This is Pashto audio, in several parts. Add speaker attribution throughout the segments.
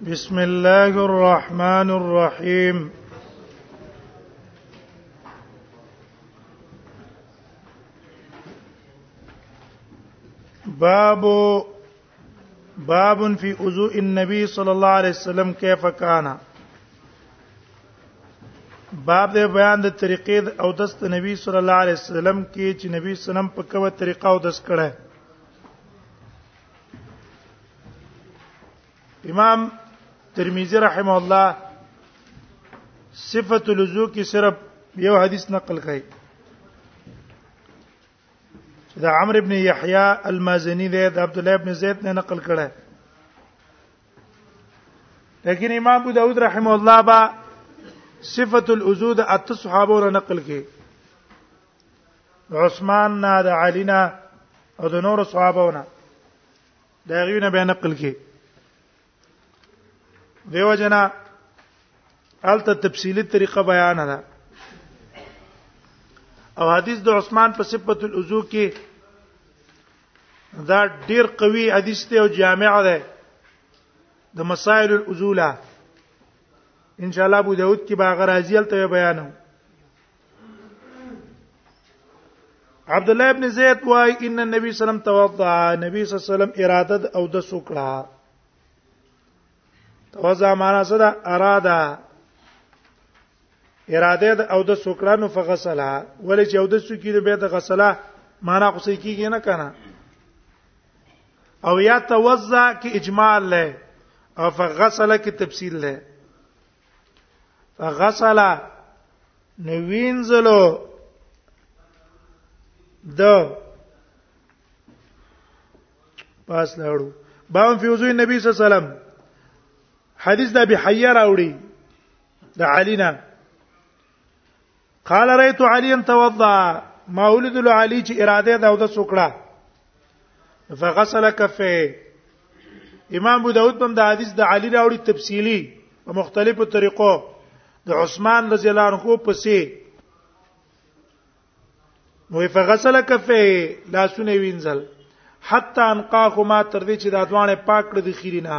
Speaker 1: بسم الله الرحمن الرحيم باب باب في وضوء النبي صلى الله عليه وسلم كيف كان باب د بیان د طریقې او د ست نبی صلی الله علیه وسلم کې چې نبی سلام په کومه طریقه او د ست کړه امام ترمذی رحم الله صفه الوضو کې صرف یو حدیث نقل کړي چې دا عمرو ابن یحیی المازنی دی د عبد الله ابن زید نه نقل کړه لیکن امام ابو داود رحمه الله با صفه الوضو د ات صحابه ور نقل کړي عثمان نه د علی نه او د نور صحابهونه دا غوینه به نقل کړي دیو جنا الته تفصیلی طریقه بیان ده او حدیث د عثمان په صفت الوضو کې دا ډیر قوي حدیث ته او جامع ده د مسائل الوضو لا ان شاء الله ابو داود کې باغ راځي الته بیانو عبد الله ابن زید وای ان النبي صلی الله علیه وسلم توضا نبی صلی الله علیه وسلم اراده او د سوکړه توضا معنا څه ده اراده اراده د او د سوکړه نو فغسلا ولې چې او د سوکې د به د غسلا معنا خو سې کیږي نه کنه او یا توضا کې اجمال له او فغسل کې تفصیل له فغسل نوینزلو د پاس لاړو بام فیوزوی نبی صلی الله علیه وسلم حدیث د ابي حیه راوړي د علینا قال رأيت علي توضا ما ولد علي چې اراده ده او د سوکړه فغسل كفيه امام ابو داود په د حدیث د علي راوړي تفصیلی په مختلفو طریقو د عثمان رضی الله عنه پسې نو فغسل کفه لا سونه وینځل حتا انقاهما تر دې چې دا دوانه پاک کړ د خیرینه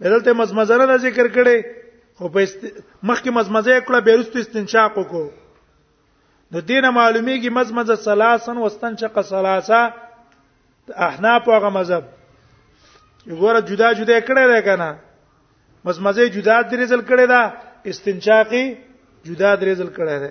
Speaker 1: دلته مزمزه نه ذکر کړي خو په است... مخکې مزمزه کړه بیرست استنشاق کو نو دینه معلومیږي مزمزه سلاسن واستنشق سلاسا احناف هغه مذهب وګوره جدا جدا کړه ده کنه مزمزه جدا درې ځل کړه ده استنشاقي جدا درې ځل کړه ده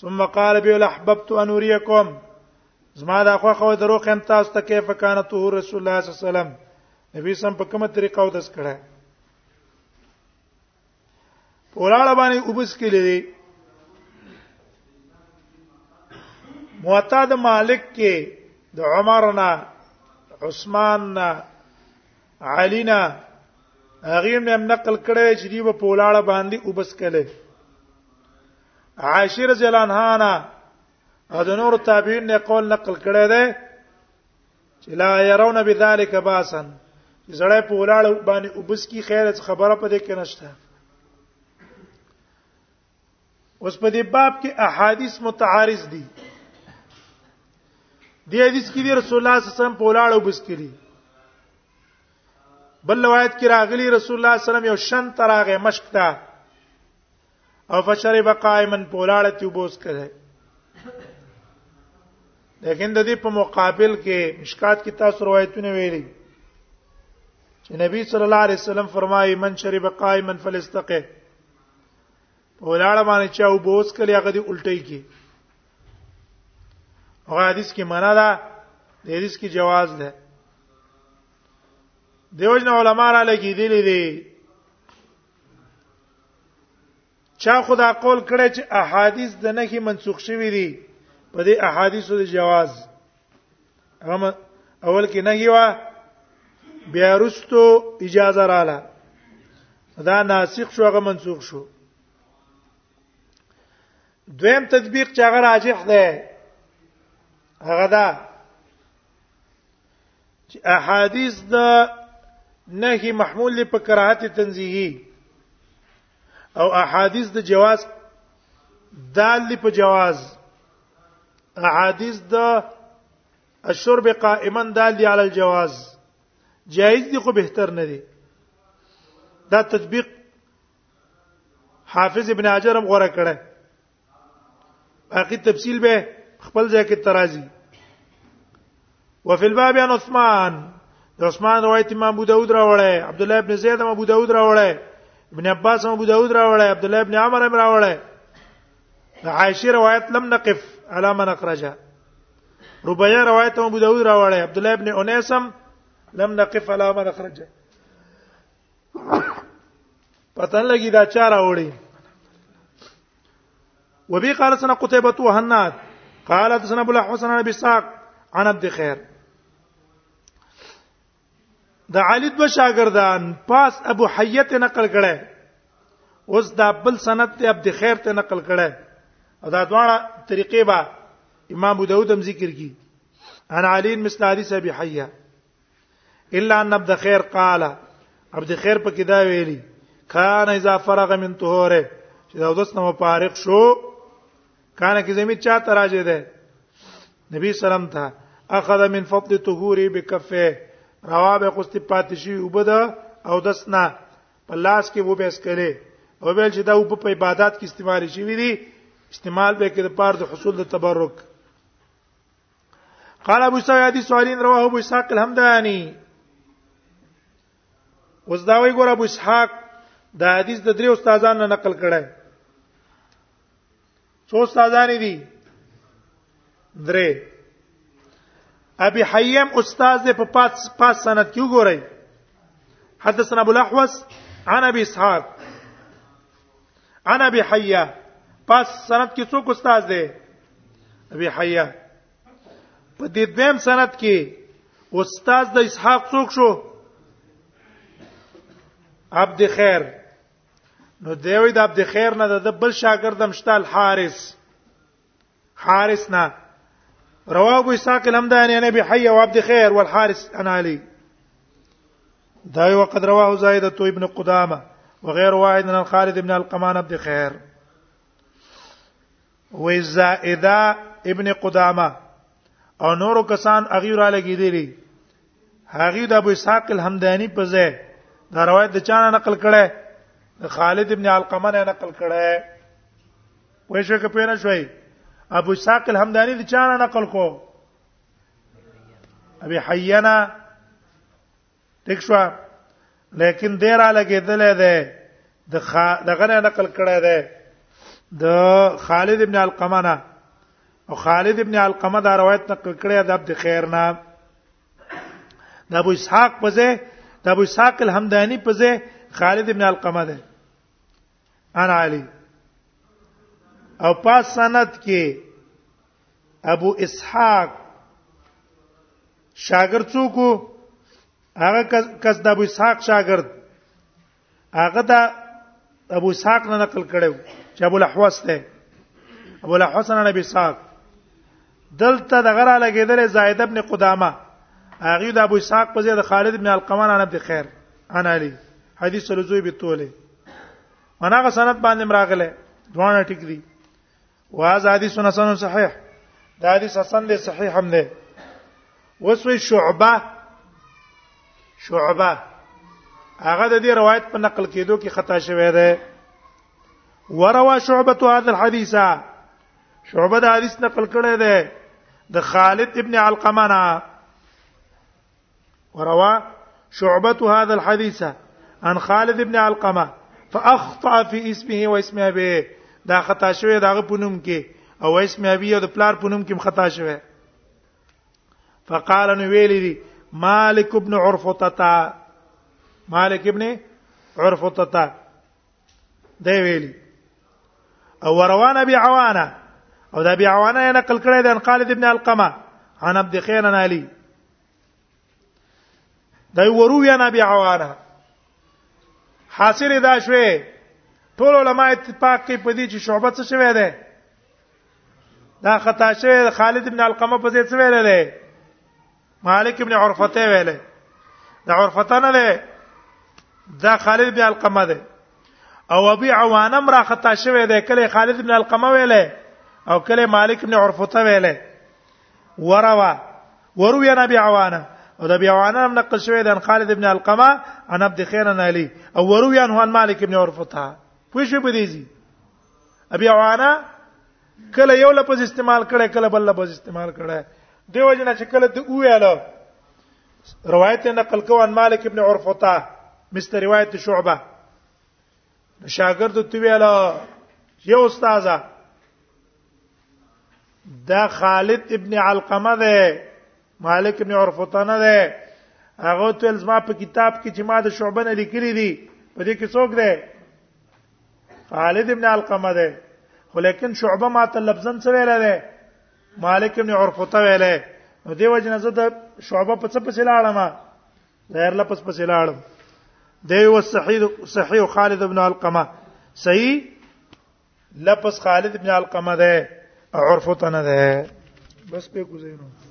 Speaker 1: ثم قال بي احببت ان اريكم زما دا خو خو درو خم تاسو ته کیف کان تو رسول الله صلی الله علیه وسلم نبی سم په کومه طریقه او دس کړه پولاړه باندې وبس کې لري معتاد مالک کې د عمر نه عثمان نه علینا هغه مې هم نقل کړی چې دی په پولاړه باندې وبس کله عائشه رضی الله عنها نه او د نور تابعین نه قول نقل کړی دی چې لا يرون بذلك باسن زړه په ولاړ باندې وبس کی خیر خبره پدې کې نشته اوس په دې باب کې احادیث متعارض دي دې حدیث کې دی رسول الله صلی الله علیه وسلم په ولاړو بس کړي بل روایت کې راغلی رسول الله صلی الله علیه وسلم یو شن تراغه مشک تا او فشرب قائما په ولاړه تی بوس کړي لیکن د دې په مقابل کې مشکات کې تاسو روایتونه ویلي چې نبی صلی الله علیه وسلم فرمایي من شرب قائما فليستقه ولاړه باندې چا وبوس کړي هغه دی الټي کی هغه حدیث کې معنا ده د حدیث کې جواز ده دیوژن علما را لګی دی لري چا خدا قول کړی چې احادیث د نهي منسوخ شوی دي په دې احادیثو د جواز غم اول کې نه یوا بیا رستو اجازه رااله دا ناسخ شو هغه منسوخ شو دویم تطبیق چې هغه راجح ده هغه دا چې احادیث د نهي محمول په کراهت تنزیهی او احادیث د جواز دال په جواز احادیث د الشرب قائما دال دی علی الجواز جائز دی خو بهتر نه دی دا تطبیق حافظ ابن حجر هم غوړه کړه باقي تفصیل به خپل ځای کې ترازی وفي الباب عن عثمان د عثمان روایت امام ابو داود راوړی عبد الله ابن زید ابو داود راوړی ابن عباس ابو داود راوړی عبد الله ابن عمر هم راوړی عائشه روایت لم نقف على من اخرجها ربيع روایت ابو داود راوړی عبد الله ابن انیس لم نقف على من اخرجها پتن لګی دا چا راوړی وبي قال سنه قتيبة وهناد قال حدثنا ابو الحسن بن ساق عن عبد خير د علي دو شاګردان پاس ابو حیت نقل کړه اوس دا بل سند ته عبد خیر ته نقل کړه او دا دواړه طریقې با امام ابو داود هم ذکر کی انا علی مثل حدیث ابي حیه الا ان عبد خیر قال عبد خیر په کې دا ویلي کان اذا فرغ من طهوره چې دا اوس نو فارغ شو کان کې زمي چا تراجه ده نبی سلام ته اخذ من فضل طهوري بكفه رواب قسط پاتشي وبدا او دسنا په لاس کې وو بیس کړي او بل چې دا وب په عبادت کې استعمال شي وی دي استعمال به کې د پاره د حصول د تبرک قال ابو سعيد حديث سوالين رواه ابو اسحاق الحمداني اوس دا وی ګور ابو اسحاق دا حدیث د درې استادانو نه نقل کړی څو استادان دي درې ابي حيم استاد په پات پات سند کې وګورئ حدثنا ابو الاحوص عن ابي اسحاق انا ابي حيا پس سند کې څوک استاد دی ابي حيا په دې دیم سند کې استاد د اسحاق څوک شو عبد خیر نو دیوی د عبد خیر نه د بل شاګردم شته الحارث حارث نه رواه ابو اسحاق الهمداني عن ابي حي وعبد خير والحارث عن علي دا یو قد رواه زائده ابن قدامه وغير واحد من الخالد ابن القمان عبد خير وزائده ابن قدامه او نورو کسان اغیور علی کیدلی هغه د ابو اسحاق الحمدانی په ځای دا روایت د چا نقل کړه خالد ابن علقمه نقل کړه وای شو کې پیرا شوي ابو اسحاق الحمداني د چانه نقل کو ابي حينا تکشوا لیکن دیر علی کېدل ده د دغه نه نقل کړه ده د خالد ابن علقمه نه او خالد ابن علقمه دا روایت نقل کړی د عبد خیر نه د ابو اسحاق په ځای د ابو اسحاق الحمدانی په ځای خالد ابن علقمه ده انا علی او پاس سند کې ابو اسحاق شاګرد څوک هغه کس د ابو اسحاق شاګرد هغه دا ابو اسحاق نه نقل کړو چې ابو الاحوص ته ابو الاحوص نه ابي اسحاق دلته د غره لګیدل زائد ابن قدامه هغه د ابو اسحاق په ځای د خالد ابن القمان عن عبد خیر عن علی حدیث سلوزوی به توله مناغه سند باندې مراغله دوانه ټیک دي واز حدیث حسن صحیح دا حدیث حسن دی صحیح هم دی وسوی شعبه شعبه هغه د دې روایت په نقل کېدو کې خطا شوی دی وروا شعبه هذا الحديث شعبه د حدیث نقل کړی دی د خالد ابن علقمه نه وروا شعبة هذا الحديث عن خالد ابن علقمه فاخطا في اسمه واسم ابي دا خطا شوی دا په نوم کې او اسم ابي او د پلار په نوم کې خطا شوی فقال نو ویل دي مالک ابن عرفطه مالک ابن عرفطه دی ویلي او روان ابي عوانه او دا ابي عوانه یې نقل کړی دی ان خالد ابن القمه عن عبد خير عن علي دا ورو یا نبی عوانه حاصل دا شوه ټول علما اتفاق کوي په دې چې شعبه څه شوه ده دا خطا شوه خالد ابن القمه په ځای څه ویل دی مالک ابن عرفته ویله دا عرفته نه ده دا خالد بن القمه ده او ابي عوانه مرا خطا شوه ده کله خالد بن القمه ویله او کله مالک ابن عرفته ویله وروا وروي انا ابي عوانه او د ابي عوانه هم نقل شوی ده خالد ابن القمه عن عبد خير علي او وروي عن مالک ابن عرفته پوښي په دې زی ابي عوانه کله یو لفظ استعمال کړي کله بل لفظ استعمال کړي دیو جنا چې کله ته ویاله روایت نقل کو عن مالک ابن عرفطه مثل روایت شعبه شاګرد ته ویاله یو استاذه دا خالد ابن علقمه ده مالک ابن عرفطه نه ده هغه تل زما په کتاب کې چې ما د شعبه نه لیکلي دي په دې کې څوک ده خالد ابن علقمه ده خو لیکن شعبه ما ته لفظن څه ویل ده مالک ابن عرفطه ویل نو دیو جن زه د شعبه په څه پسې لاړم ظاهر لا پس پسې لاړم دی و صحیح صحیح خالد ابن علقمه صحیح لپس خالد ابن علقمه ده عرفطه نه ده بس په گزینو